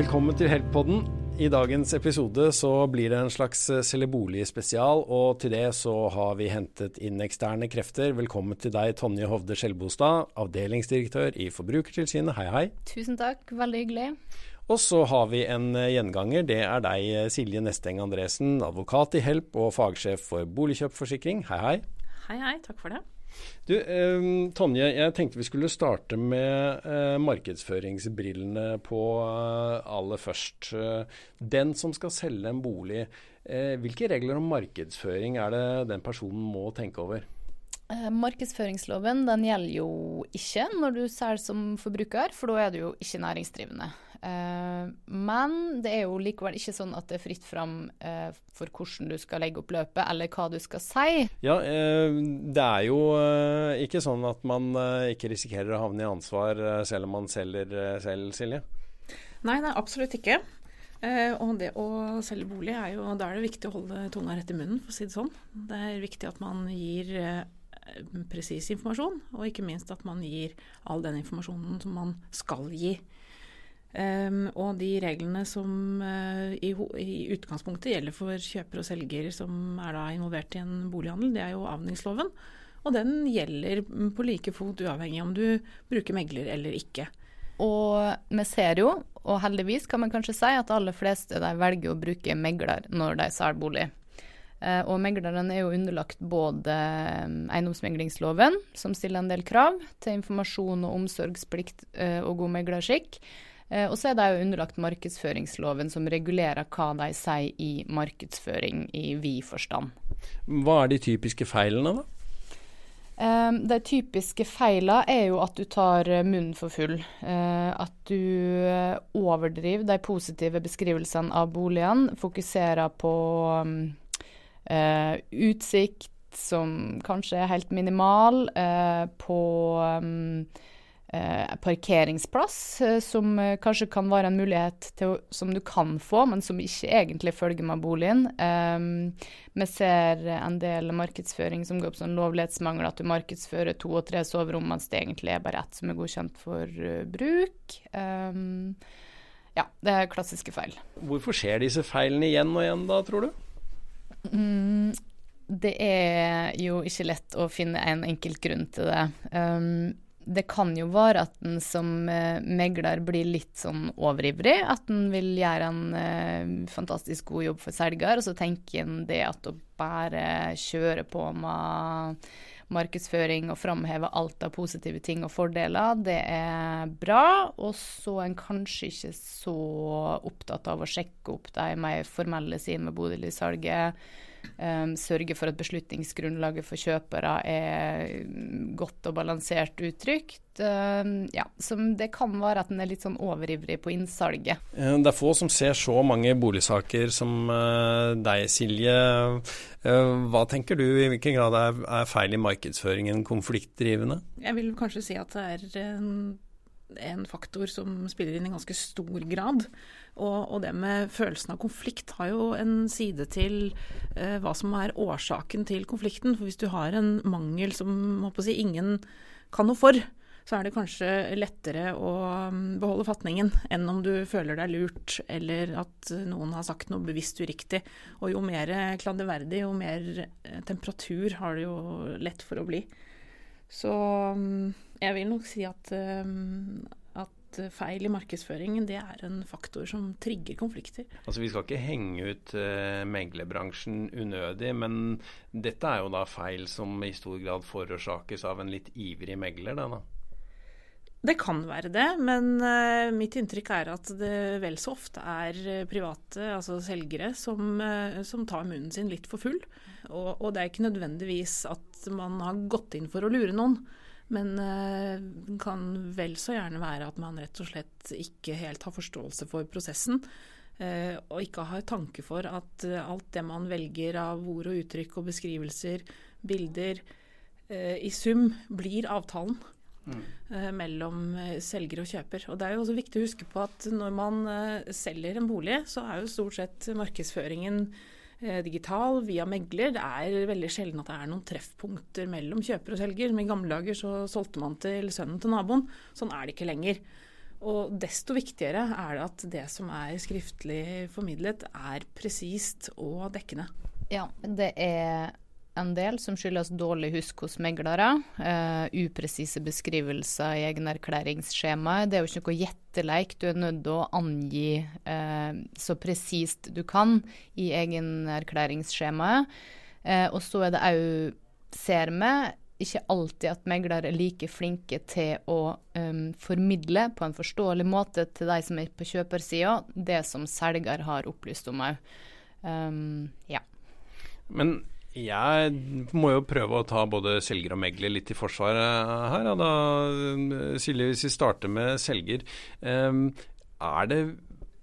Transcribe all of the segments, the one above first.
Velkommen til Heltpodden. I dagens episode så blir det en slags selgebolig-spesial, og til det så har vi hentet inn eksterne krefter. Velkommen til deg, Tonje Hovde Skjelbostad, avdelingsdirektør i Forbrukertilsynet. Hei, hei. Tusen takk, veldig hyggelig. Og så har vi en gjenganger. Det er deg, Silje Nesteng Andresen, advokat i Help og fagsjef for boligkjøpforsikring. Hei, hei. Hei, hei. Takk for det. Du, eh, Tonje, jeg tenkte vi skulle starte med eh, markedsføringsbrillene på eh, aller først. Den som skal selge en bolig, eh, hvilke regler om markedsføring er det den personen må tenke over? Eh, markedsføringsloven den gjelder jo ikke når du selger som forbruker, for da er du jo ikke næringsdrivende. Eh, men det er jo likevel ikke sånn at det er fritt fram uh, for hvordan du skal legge opp løpet, eller hva du skal si. Ja, det er jo ikke sånn at man ikke risikerer å havne i ansvar selv om man selger selv, Silje? Nei, er absolutt ikke. Og det å selge bolig er jo Da er det viktig å holde tunga rett i munnen, for å si det sånn. Det er viktig at man gir presis informasjon, og ikke minst at man gir all den informasjonen som man skal gi. Um, og de reglene som uh, i, i, utgangspunktet gjelder for kjøper og selger som er da involvert i en bolighandel, det er jo avningsloven. Og den gjelder på like fot uavhengig om du bruker megler eller ikke. Og vi ser jo, og heldigvis kan man kanskje si, at de aller fleste velger å bruke megler når de selger bolig. Uh, og megleren er jo underlagt både um, eiendomsmeglingsloven, som stiller en del krav til informasjon og omsorgsplikt og god meglerskikk. Eh, og så er de jo underlagt markedsføringsloven, som regulerer hva de sier i markedsføring i vid forstand. Hva er de typiske feilene, da? Um, de typiske feilene er jo at du tar munnen for full. Uh, at du overdriver de positive beskrivelsene av boligene. Fokuserer på uh, utsikt som kanskje er helt minimal. På eh, parkeringsplass, eh, som eh, kanskje kan være en mulighet til, som du kan få, men som ikke egentlig følger med boligen. Um, vi ser en del markedsføring som går på sånn lovlighetsmangel, at du markedsfører to og tre soverom, mens det egentlig er bare ett som er godkjent for bruk. Um, ja, det er klassiske feil. Hvorfor skjer disse feilene igjen og igjen da, tror du? Mm, det er jo ikke lett å finne en enkelt grunn til det. Um, det kan jo være at en som eh, megler blir litt sånn overivrig. At en vil gjøre en eh, fantastisk god jobb for selger, og så tenker en det at å bare kjøre på med markedsføring og framheve alt av positive ting og fordeler, det er bra. Og så er en kanskje ikke så opptatt av å sjekke opp de mer formelle sidene med boligsalget Um, sørge for at beslutningsgrunnlaget for kjøpere er godt og balansert uttrykt. Um, ja, det kan være at en er litt sånn overivrig på innsalget. Eh, det er få som ser så mange boligsaker som uh, deg, Silje. Uh, hva tenker du, i hvilken grad er, er feil i markedsføringen konfliktdrivende? Jeg vil kanskje si at det er en, en faktor som spiller inn i ganske stor grad. Og, og, det med følelsen av konflikt har jo en side til eh, hva som er årsaken til konflikten. For hvis du har en mangel som si, ingen kan noe for, så er det kanskje lettere å mm, beholde fatningen enn om du føler deg lurt, eller at noen har sagt noe bevisst uriktig. Og jo mer klanderverdig, jo mer eh, temperatur har det jo lett for å bli. Så mm, jeg vil nok si at, at feil i markedsføringen det er en faktor som trigger konflikter. Altså Vi skal ikke henge ut uh, meglerbransjen unødig, men dette er jo da feil som i stor grad forårsakes av en litt ivrig megler? Da, da. Det kan være det, men uh, mitt inntrykk er at det vel så ofte er private, altså selgere, som, uh, som, tar munnen sin litt for full. Og, og, det er ikke nødvendigvis at man har gått inn for å lure noen. Men det uh, kan vel så gjerne være at man rett og slett ikke helt har forståelse for prosessen. Uh, og ikke har tanke for at uh, alt det man velger av ord og uttrykk og beskrivelser, bilder, eh, i sum blir avtalen. Mm. mellom selger og kjøper. Og Det er jo også viktig å huske på at når man selger en bolig, så er jo stort sett markedsføringen Eh, digital via megler. Det er veldig sjelden at det er noen treffpunkter mellom kjøper og selger. I gamle dager så solgte man til sønnen til naboen. Sånn er det ikke lenger. Og desto viktigere er det at det som er skriftlig formidlet, er presist og dekkende. Ja, det er en del som skyldes dårlig husk hos meglere. Uh, upresise beskrivelser i egenerklæringsskjemaet. Det er jo ikke noe gjetteleik. Du er nødt til å angi uh, så presist du kan i egenerklæringsskjemaet. Uh, og så er det òg, ser vi, ikke alltid at meglere er like flinke til å um, formidle på en forståelig måte til de som er på kjøpersida, det som selger har opplyst om òg. Um, ja. Men jeg må jo prøve å ta både selger og megler litt i forsvaret her. Ja, da, Silje, hvis vi starter med selger. Um, er det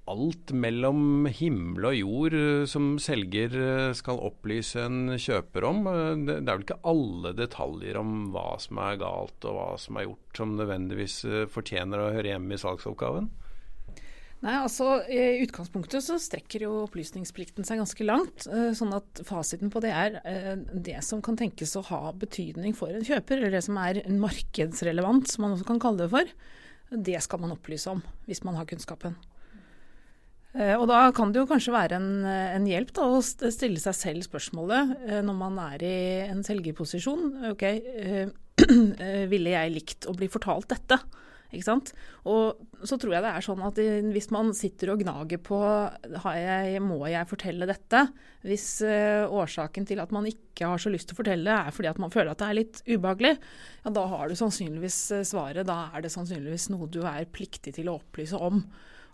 alt mellom himmel og jord eh, som selger eh, skal opplyse en kjøper om. Eh, det er vel ikke alle detaljer om hva som er galt og hva som er gjort som nødvendigvis fortjener å høre hjemme i salgsoppgaven? Nei, altså I utgangspunktet så strekker jo opplysningsplikten seg ganske langt. Sånn at fasiten på det er det som kan tenkes å ha betydning for en kjøper, eller det som er markedsrelevant, som man også kan kalle det for. Det skal man opplyse om hvis man har kunnskapen. Eh, og da kan det jo kanskje være en, en hjelp da, å stille seg selv spørsmålet eh, når man er i en selgerposisjon. Ok, eh, ville jeg likt å bli fortalt dette? Ikke sant? Og så tror jeg det er sånn at hvis man sitter og gnager på jeg, må jeg fortelle dette, hvis årsaken til at man ikke har så lyst til å fortelle er fordi at man føler at det er litt ubehagelig, ja da har du sannsynligvis svaret. Da er det sannsynligvis noe du er pliktig til å opplyse om.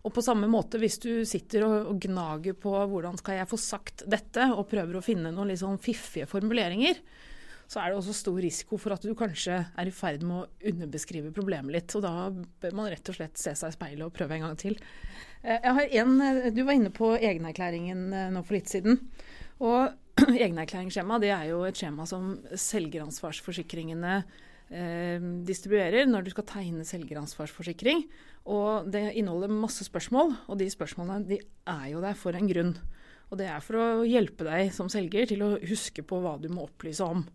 Og på samme måte, hvis du sitter og, og, gnager på hvordan skal jeg få sagt dette, og prøver å finne noen litt sånn fiffige formuleringer, så er det også stor risiko for at du kanskje er i ferd med å underbeskrive problemet litt. Og da bør man rett og slett se seg i speilet og prøve en gang til. Eh, en, eh, du var inne på egenerklæringen eh, nå for litt siden. Og egenerklæringsskjema er jo et skjema som selgeransvarsforsikringene eh, distribuerer når du skal tegne selgeransvarsforsikring. Og det inneholder masse spørsmål, og de spørsmålene de er jo der for en grunn. Og det er for å hjelpe deg som selger til å huske på hva du må opplyse om.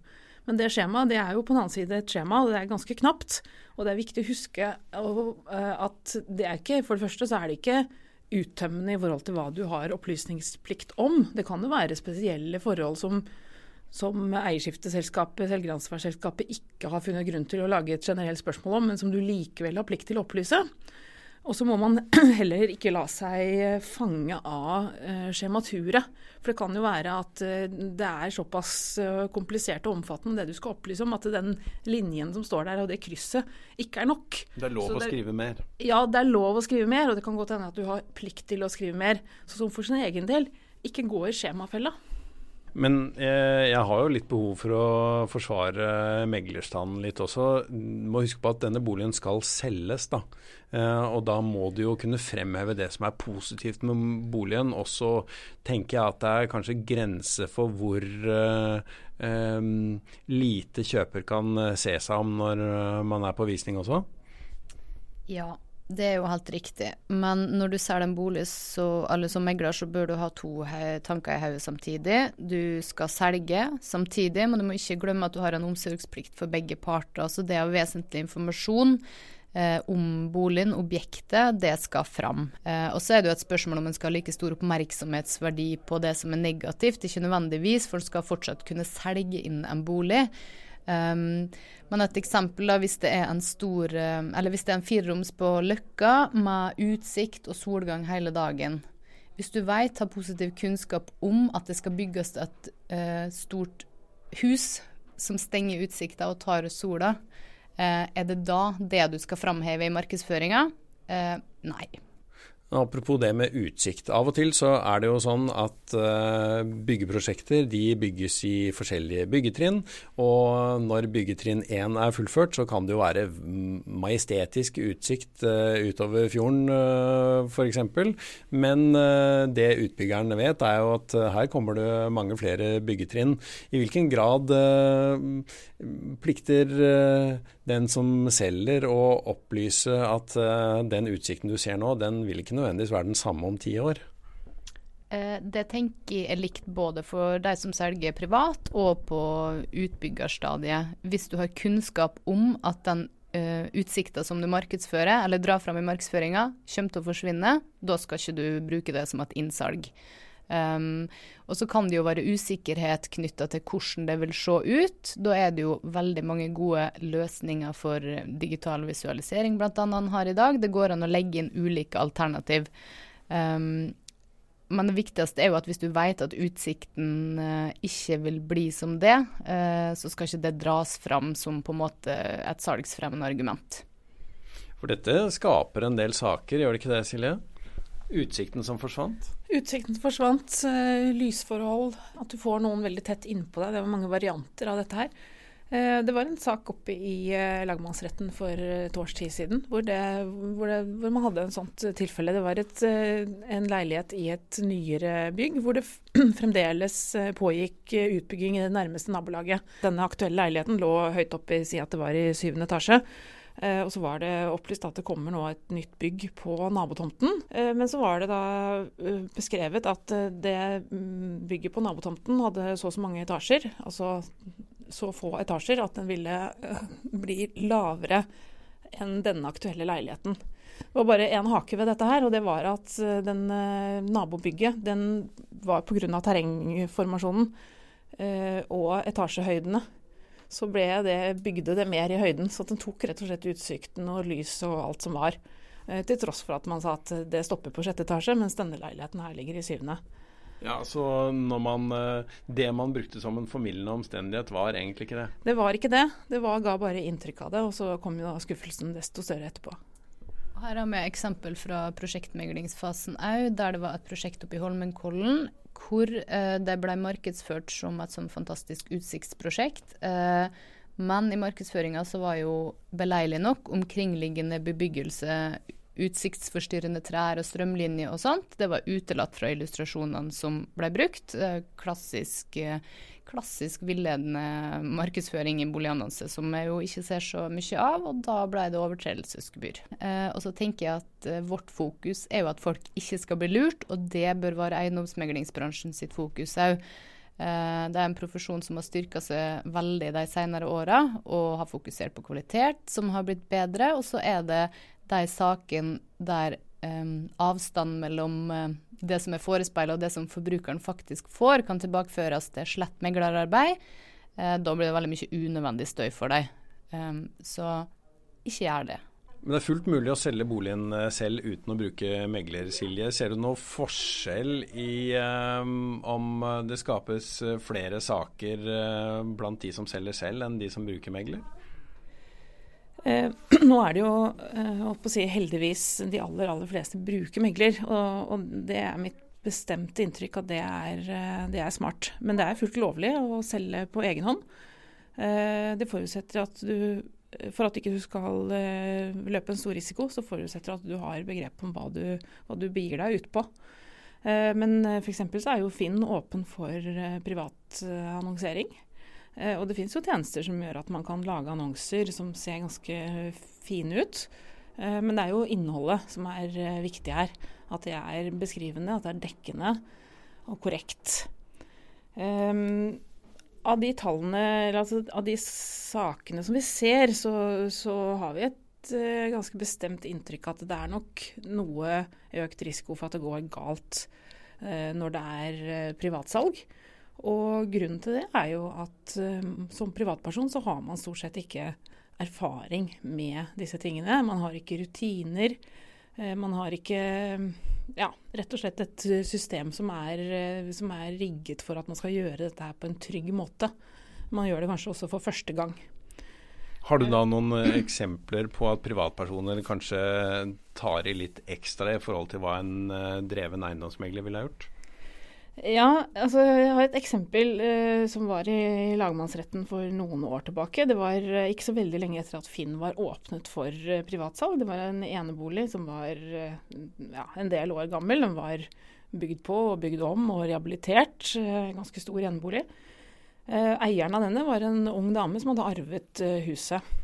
Men det skjemaet det er jo på den annen side et skjema, og det er ganske knapt. Og det er viktig å huske eh, at det er ikke For det første så er det ikke uttømmende i forhold til hva du har opplysningsplikt om. Det kan jo være spesielle forhold som som eierskifteselskapet, selvgransvarsselskapet, ikke har funnet grunn til å lage et generelt spørsmål om, men som du likevel har plikt til å opplyse. Og så må man heller ikke la seg fange av uh, skjematuret. For det kan jo være at uh, det er såpass uh, komplisert og omfattende det du skal opplyse om, at den linjen som står der og det krysset ikke er nok. Det er lov å skrive mer? Ja, det er lov å skrive mer. Og det kan godt hende at du har plikt til å skrive mer. Så som for sin egen del, ikke gå i skjemafella. Men jeg, jeg, har jo litt behov for å forsvare meglerstanden litt også. Må huske på at denne boligen skal selges, da. Eh, og da må du jo kunne fremheve det som er positivt med boligen. Og så tenker jeg at det er kanskje grense for hvor eh, eh, lite kjøper kan se seg om når man er på visning også. Ja, det er jo helt riktig, men når du selger en bolig så, eller som megler, så bør du ha to tanker i hodet samtidig. Du skal selge samtidig, men du må ikke glemme at du har en omsorgsplikt for begge parter. Så det er vesentlig informasjon eh, om boligen, objektet, det skal fram. Eh, og så er det jo et spørsmål om en skal ha like stor oppmerksomhetsverdi på det som er negativt, ikke nødvendigvis, for en skal fortsatt kunne selge inn en bolig. Um, men et eksempel, da, hvis det er en stor eh, Eller hvis det er en fireroms på Løkka med utsikt og solgang hele dagen. Hvis du vet, har positiv kunnskap om at det skal bygges et uh, stort hus som stenger utsikta og tar sola, uh, er det da det du skal framheve i markedsføringa? Uh, nei. Apropos det med utsikt. Av og til så er det jo sånn at uh, byggeprosjekter de bygges i forskjellige byggetrinn. Og når byggetrinn 1 er fullført, så kan det jo være majestetisk utsikt uh, utover fjorden uh, f.eks. Men det utbyggerne vet er jo at her kommer det mange flere byggetrinn. I hvilken grad plikter den som selger å opplyse at den utsikten du ser nå, den vil ikke nødvendigvis være den samme om ti år? Eh, det tenker jeg er likt både for de som selger privat og på utbyggerstadiet. Hvis du har kunnskap om at den uh, utsikta som du markedsfører, eller drar fram i markedsføringa, kommer til å forsvinne. Da skal ikke du bruke det som et innsalg. Um, og så kan det jo være usikkerhet knytta til hvordan det vil se ut. Da er det jo veldig mange gode løsninger for digital visualisering, bl.a. en har i dag. Det går an å legge inn ulike alternativ. Um, men det viktigste er jo at hvis du vet at utsikten uh, ikke vil bli som det, uh, så skal ikke det dras fram som på en måte et salgsfremmende argument. For dette skaper en del saker, gjør det ikke det Silje? Utsikten som forsvant? Utsikten som forsvant. Uh, lysforhold, at du får noen veldig tett innpå deg. Det var mange varianter av dette her. Uh, det var en sak oppe i uh, lagmannsretten for et års tid siden hvor, det, hvor, det, hvor man hadde en sånt tilfelle. Det var et, en leilighet i et nyere bygg hvor det fremdeles pågikk utbygging i det nærmeste nabolaget. Denne aktuelle leiligheten lå høyt oppe, si at det var i syvende etasje. Eh, og så var det opplyst at det kommer nå et nytt bygg på nabotomten. Eh, men så var det da eh, beskrevet at det mm, bygget på nabotomten hadde så og så mange etasjer. Altså så få etasjer at den ville bli lavere enn denne aktuelle leiligheten. Det var bare én hake ved dette her, og det var at den nabobygget den var pga. terrengformasjonen og etasjehøydene så ble det, bygde det mer i høyden. Så den tok rett og slett utsikten og lys og alt som var. Eh, til tross for at man sa at det stopper på sjette etasje, mens denne leiligheten her ligger i syvende. Ja, Så man, eh, det man brukte som en formildende omstendighet, var egentlig ikke det? Det var ikke det. Det var, ga bare inntrykk av det, og så kom jo da skuffelsen desto større etterpå. Her har vi eksempel fra prosjektmeglingsfasen òg, der det var et prosjekt oppe i Holmenkollen hvor eh, det ble markedsført som et sånn fantastisk utsiktsprosjekt. Eh, men i markedsføringa så var jo beleilig nok omkringliggende bebyggelse, utsiktsforstyrrende trær og strømlinjer og sånt, det var utelatt fra illustrasjonene som ble brukt. Klassisk eh, klassisk villedende markedsføring i boligannonse, som jeg jo ikke ser så mye av, og da ble det overtredelsesgebyr. Eh, og så tenker jeg at eh, vårt fokus er jo at folk ikke skal bli lurt, og det bør være eiendomsmeglingsbransjen sitt fokus òg. Det er en profesjon som har styrka seg veldig de senere åra, og har fokusert på kvalitet, som har blitt bedre. Og så er det de sakene der um, avstand mellom uh, det som er forespeila og det som forbrukeren faktisk får, kan tilbakeføres til slett meglerarbeid. Uh, da blir det veldig mye unødvendig støy for deg. Um, så ikke gjør det. Men det er fullt mulig å selge boligen selv uten å bruke megler, Silje. Ser du noe forskjell i um, om det skapes flere saker blant de som selger selv, enn de som bruker megler? Eh, nå er det jo eh, si, heldigvis de aller, aller fleste bruker megler. Og, og, det er mitt bestemte inntrykk at det er, eh, det er, smart. Men det er fullt lovlig å selge på egen hånd. Eh, det forutsetter at du for at ikke du skal eh, løpe en stor risiko, så forutsetter at du har begrep om hva du, hva du begir deg ut på. Eh, men f.eks. så er jo Finn åpen for privat annonsering. Eh, og det finnes jo tjenester som gjør at man kan lage annonser som ser ganske fine ut. Eh, men det er jo innholdet som er eh, viktig her. At det er beskrivende, at det er dekkende og korrekt. Um, av de tallene, altså av de sakene som vi ser, så, så har vi et uh, ganske bestemt inntrykk at det er nok noe økt risiko for at det går galt uh, når det er uh, privatsalg. Og grunnen til det er jo at um, som privatperson så har man stort sett ikke erfaring med disse tingene. Man har ikke rutiner. Uh, man har ikke ja, rett og slett et system som er, uh, som er, rigget for at man skal gjøre dette her på en trygg måte. Man gjør det kanskje også for første gang. Har du da noen eksempler på at privatpersoner kanskje tar i litt ekstra i forhold til hva en dreven eiendomsmegler ville ha gjort? Ja, altså jeg har et eksempel eh, som var i lagmannsretten for noen år tilbake. Det var eh, ikke så veldig lenge etter at Finn var åpnet for eh, privatsalg. Det var en enebolig som var eh, ja, en del år gammel. Den var bygd på og bygd om og rehabilitert. Eh, ganske stor enebolig. Eh, eieren av denne var en ung dame som hadde arvet huset.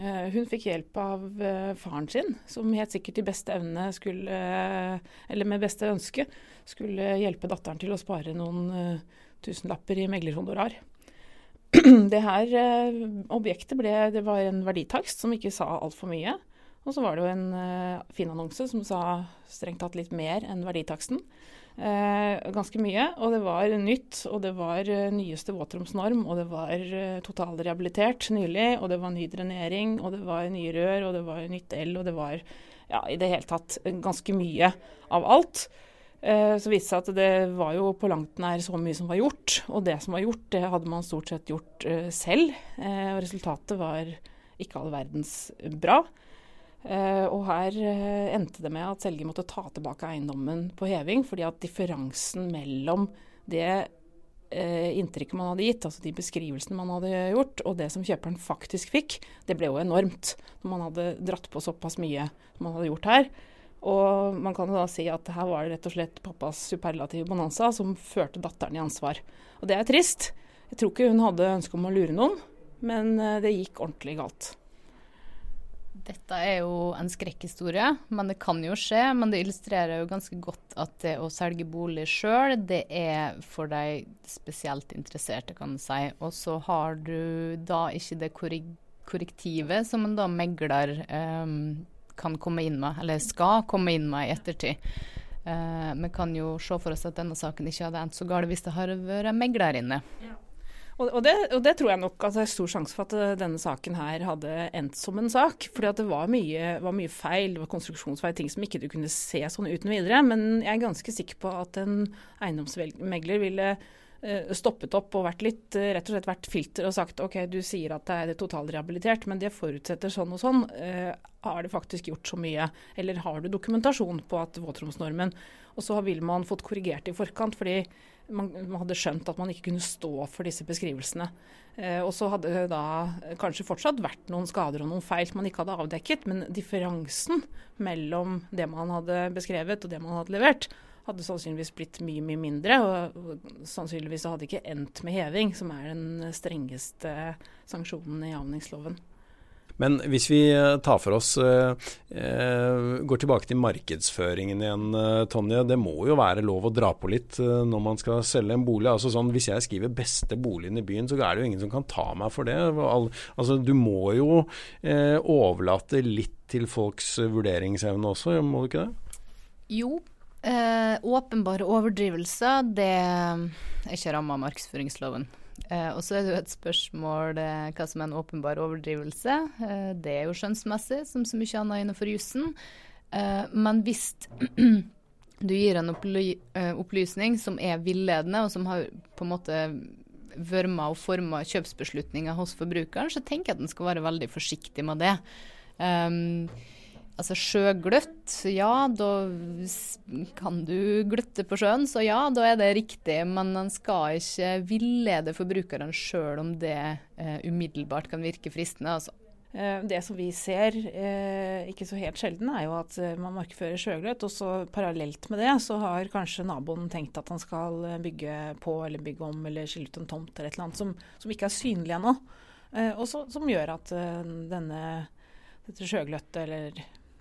Hun fikk hjelp av faren sin, som helt sikkert i beste evne skulle, eller med beste ønske, skulle hjelpe datteren til å spare noen tusenlapper i meglerhonorar. det her eh, objektet ble, det var en verditakst som ikke sa altfor mye. Og så var det jo en fin annonse som sa strengt tatt litt mer enn verditaksten. Uh, ganske mye. Og det var nytt, og det var uh, nyeste våtromsnorm, og det var uh, totalrehabilitert nylig, og det var ny drenering, og det var nye rør, og det var nytt el, og det var ja, i det hele tatt ganske mye av alt. Eh, så viste det seg at det var jo på langt nær så mye som var gjort. Og det som var gjort, det hadde man stort sett gjort eh, selv. Eh, og resultatet var ikke all verdens bra. Og her endte det med at selger måtte ta tilbake eiendommen på heving, fordi at differansen mellom det inntrykket man hadde gitt, altså de beskrivelsene man hadde gjort, og det som kjøperen faktisk fikk, det ble jo enormt. Når man hadde dratt på såpass mye som man hadde gjort her. Og man kan da si at her var det rett og slett pappas superlative bonanza som førte datteren i ansvar. Og det er trist. Jeg tror ikke hun hadde ønske om å lure noen, men eh, det gikk ordentlig galt. Dette er jo en skrekkhistorie, men det kan jo skje. Men det illustrerer jo ganske godt at det å selge bolig sjøl, det er for de spesielt interesserte, kan du si. Og så har du da ikke det korrektivet som en da megler um, kan komme inn med, eller skal komme inn med i ettertid. Uh, vi kan jo se for oss at denne saken ikke hadde endt så galt hvis det hadde vært megler inne. Ja. Og, og, det, og, det, tror jeg nok at det er stor sjanse for at uh, denne saken her hadde endt som en sak. fordi det var mye, var mye feil, det var konstruksjonsfeil, ting som ikke du kunne se sånn uten videre. Men jeg er ganske sikker på at en eiendomsmegler ville Eh, stoppet opp og vært litt, eh, rett og slett vært filter og sagt ok, du sier at det er totalrehabilitert, men det forutsetter sånn og sånn. Eh, har det faktisk gjort så mye? Eller har du dokumentasjon på at våtromsnormen Og så ville man fått korrigert i forkant, fordi man, hadde skjønt at man ikke kunne stå for disse beskrivelsene. Eh, og så hadde det da kanskje fortsatt vært noen skader og noen feil man ikke hadde avdekket, men differansen mellom det man hadde beskrevet og det man hadde levert, hadde sannsynligvis blitt mye, mye mindre. Og sannsynligvis hadde ikke endt med heving, som er den strengeste sanksjonen i avningsloven. Men hvis vi eh, tar for oss eh, eh, Går tilbake til markedsføringen igjen, Tonje. Det må jo være lov å dra på litt når man skal selge en bolig. Altså sånn, Hvis jeg skriver 'beste boligen i byen', så er det jo ingen som kan ta meg for det. Altså, du må jo overlate litt til folks vurderingsevne også, må du ikke det? Jo, åpenbare overdrivelser, det er ikke ramma av markedsføringsloven. Eh, og så er det jo et spørsmål eh, hva som er en åpenbar overdrivelse. Eh, det er jo skjønnsmessig, som så mye annet innenfor jussen. Eh, men hvis du gir en opply eh, opplysning som er villedende, og som har på en måte vørma og forma kjøpsbeslutninger hos forbrukeren, så tenker jeg at en skal være veldig forsiktig med det. Um, Altså sjøgløtt, ja, da kan du gløtte på sjøen, så ja, da er det riktig. Men en skal ikke villede forbrukeren sjøl om det eh, umiddelbart kan virke fristende. altså. Eh, det som vi ser, eh, ikke så helt sjelden, er jo at eh, man markedsfører sjøgløtt. Og så parallelt med det, så har kanskje naboen tenkt at han skal bygge på eller bygge om eller skille ut en tomt eller et eller annet som, som ikke er synlig ennå. Og så, som gjør at denne, dette sjøgløttet eller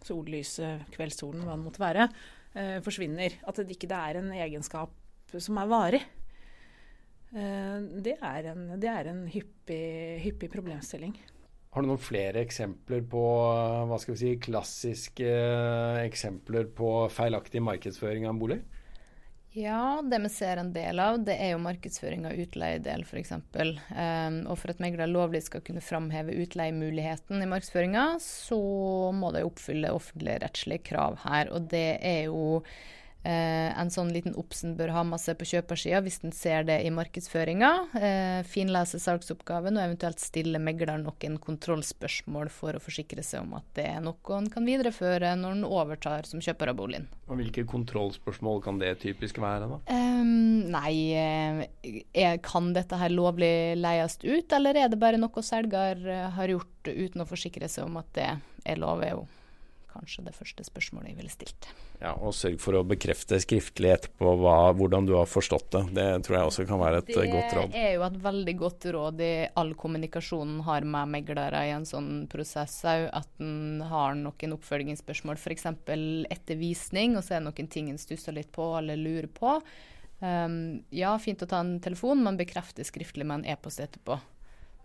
sollyset, kveldssolen, hva det måtte være, eh, forsvinner. At det ikke er en egenskap som er varig. Eh, det, er en, det er en hyppig, hyppig, problemstilling. Har du noen flere eksempler på hva skal vi si, klassiske eksempler på feilaktig markedsføring av en bolig? Ja, det vi ser en del av, det er jo markedsføring av utleiedel f.eks. Um, og for at megler lovlig skal kunne framheve utleiemuligheten i markedsføringa, så må de oppfylle offentligrettslige krav her. Og det er jo Eh, en sånn liten obsen bør ha med seg på kjøpersida hvis en ser det i markedsføringa. Eh, finlese salgsoppgaven og eventuelt stille megler noen kontrollspørsmål for å forsikre seg om at det er noe en kan videreføre når en overtar som kjøper av boligen. Og Hvilke kontrollspørsmål kan det typisk være? da? Eh, nei, er, kan dette her lovlig leies ut, eller er det bare noe selger eh, har gjort uten å forsikre seg om at det er lov? er jo kanskje det første spørsmålet jeg ville stilt. Ja, Og sørg for å bekrefte skriftlig etterpå hva, hvordan du har forstått det. Det tror jeg også kan være et det godt råd. Det er jo et veldig godt råd i all kommunikasjonen har med meglere i en sånn prosess òg, at en har noen oppfølgingsspørsmål, f.eks. etter visning, og så er det noen ting en stusser litt på eller lurer på. Um, ja, fint å ta en telefon, men bekrefte skriftlig med en e-post etterpå.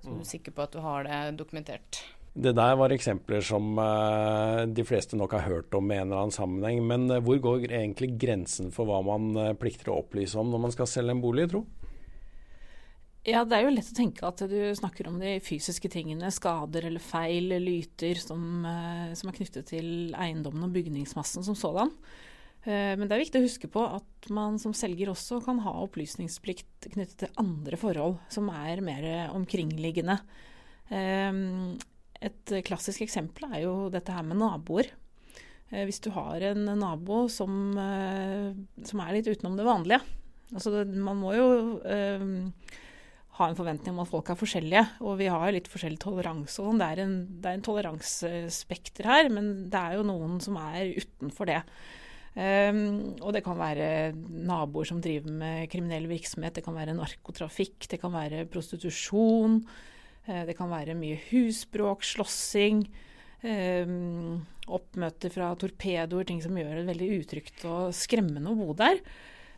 Så du er sikker på at du har det dokumentert. Det der var eksempler som uh, de fleste nok har hørt om i en eller annen sammenheng. Men uh, hvor går egentlig grensen for hva man uh, plikter å opplyse om når man skal selge en bolig, tro? Ja, det er jo lett å tenke at du snakker om de fysiske tingene, skader eller feil, lyter, som, som er knyttet til eiendommen og bygningsmassen som sådan. Men det er viktig å huske på at man som selger også kan ha opplysningsplikt knyttet til andre forhold som er mer omkringliggende. Et klassisk eksempel er jo dette her med naboer. Eh, hvis du har en nabo som, eh, som er litt utenom det vanlige. Altså, man må jo eh, ha en forventning om at folk er forskjellige, og vi har litt forskjellig toleranse. og sånn. Det er en, det en toleransespekter her, men det er jo noen som er utenfor det. Um, og det kan være naboer som driver med kriminell virksomhet, det kan være narkotrafikk, det kan være prostitusjon. Eh, det kan være mye husbråk, slåssing, eh, oppmøter fra torpedoer, ting som gjør det veldig utrygt og skremmende å bo der.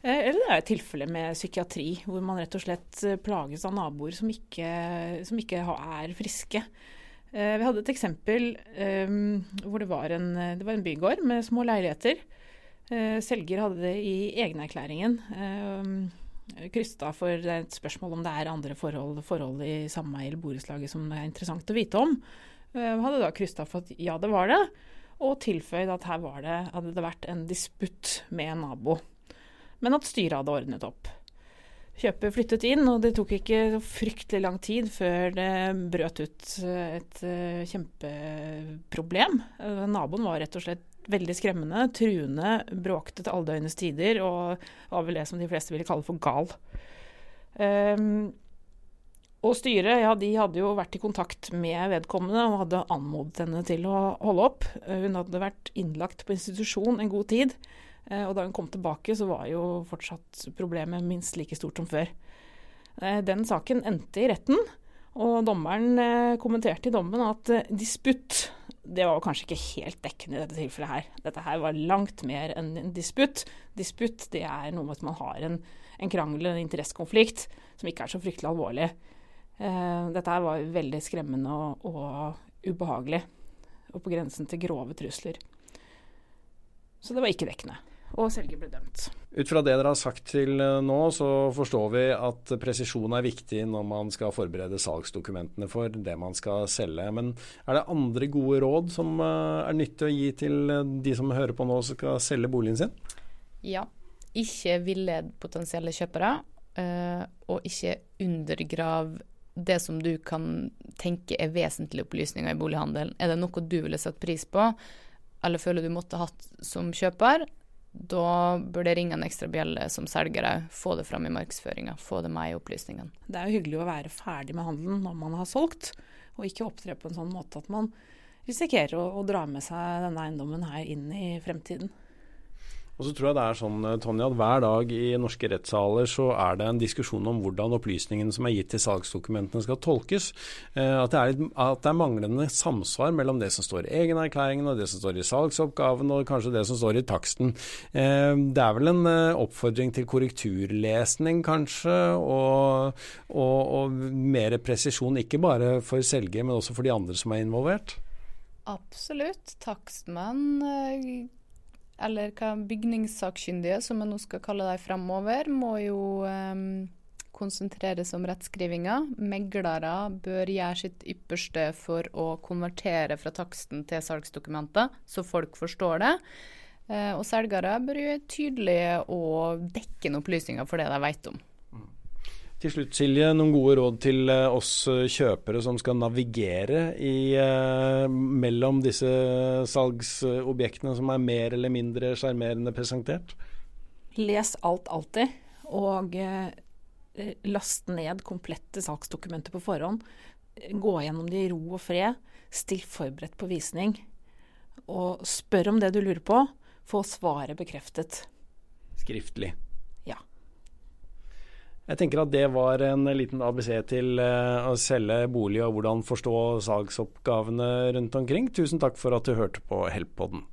Eh, eller det er et tilfelle med psykiatri, hvor man rett og slett plages av naboer som ikke, som ikke er friske. Vi hadde et eksempel hvor det var, en, det var en bygård med små leiligheter. Selger hadde det i egenerklæringen krysta for et spørsmål om det er andre forhold, forhold i sameie eller borettslaget som er interessant å vite om. Uh, hadde da krysta for at ja, det var det, og tilføyd at her var det, hadde det vært en disputt med en nabo. Men at styret hadde ordnet opp. Kjøpet flyttet inn, og det tok ikke fryktelig lang tid før det brøt ut et uh, kjempeproblem. Naboen var rett og slett veldig skremmende, truende, bråkte til alle døgnets tider og var vel det som de fleste ville kalle for gal. Um, og styret ja, de hadde jo vært i kontakt med vedkommende og hadde anmodet henne til å holde opp. Hun hadde vært innlagt på institusjon en god tid. Eh, og da hun kom tilbake, så var jo fortsatt problemet minst like stort som før. Eh, den saken endte i retten, og dommeren eh, kommenterte i dommen at disputt det var kanskje ikke helt dekkende i dette tilfellet her. Dette her var langt mer enn en disputt. Disputt det er noe med at man har en, en krangel, en interessekonflikt, som ikke er så fryktelig alvorlig. Uh, dette her var veldig skremmende og, og ubehagelig. Og på grensen til grove trusler. Så det var ikke dekkende og selger ble dømt. Ut fra det dere har sagt til eh, nå, så forstår vi at presisjon er viktig når man skal forberede salgsdokumentene for det man skal selge. Men er det andre gode råd som eh, er nyttig å gi til eh, de som hører på nå og skal selge boligen sin? Ja. Ikke villed potensielle kjøpere, og ikke undergrav det som du kan tenke er vesentlige opplysninger i bolighandelen. Er det noe du ville satt pris på, eller føler du måtte hatt som kjøper, da bør det ringe en ekstra bjelle som selger òg. Få det fram i markedsføringa, få det med i opplysningene. Det er jo hyggelig å være ferdig med handelen når man har solgt, og ikke opptre på en sånn måte at man risikerer å, å dra med seg denne eiendommen her inn i fremtiden. Og så tror jeg det er sånn, eh, Tonje, at hver dag i norske rettssaler så er det en diskusjon om hvordan opplysningene som er gitt til salgsdokumentene skal tolkes. Eh, at det, litt, at det, er manglende samsvar mellom det som står i egenerklæringen og det som står i salgsoppgaven og kanskje det som står i taksten. Eh, det er vel en oppfordring til korrekturlesning kanskje, og, og, og mer presisjon ikke bare for selger, men også for de andre som er involvert? Absolutt. Takstmenn eller hva bygningssakkyndige, som jeg nå skal kalle dem fremover, må jo um, konsentreres om rettskrivinga. Meglere bør gjøre sitt ypperste for å konvertere fra taksten til salgsdokumenter, så folk forstår det. Uh, og selgere bør gjøre tydelige og dekkende opplysninger for det de vet om. Til slutt, Silje, noen gode råd til eh, oss eh, kjøpere som skal navigere i, eh, mellom disse salgsobjektene som er mer eller mindre sjarmerende presentert? Les alt alltid, og eh, last ned komplette salgsdokumenter på forhånd. Gå gjennom det i ro og fred. Still forberedt på visning. Og spør om det du lurer på. Få svaret bekreftet. Skriftlig. Jeg tenker at det var en liten ABC til eh, å selge bolig og hvordan forstå salgsoppgavene rundt omkring. Tusen takk for at du hørte på Help-podden.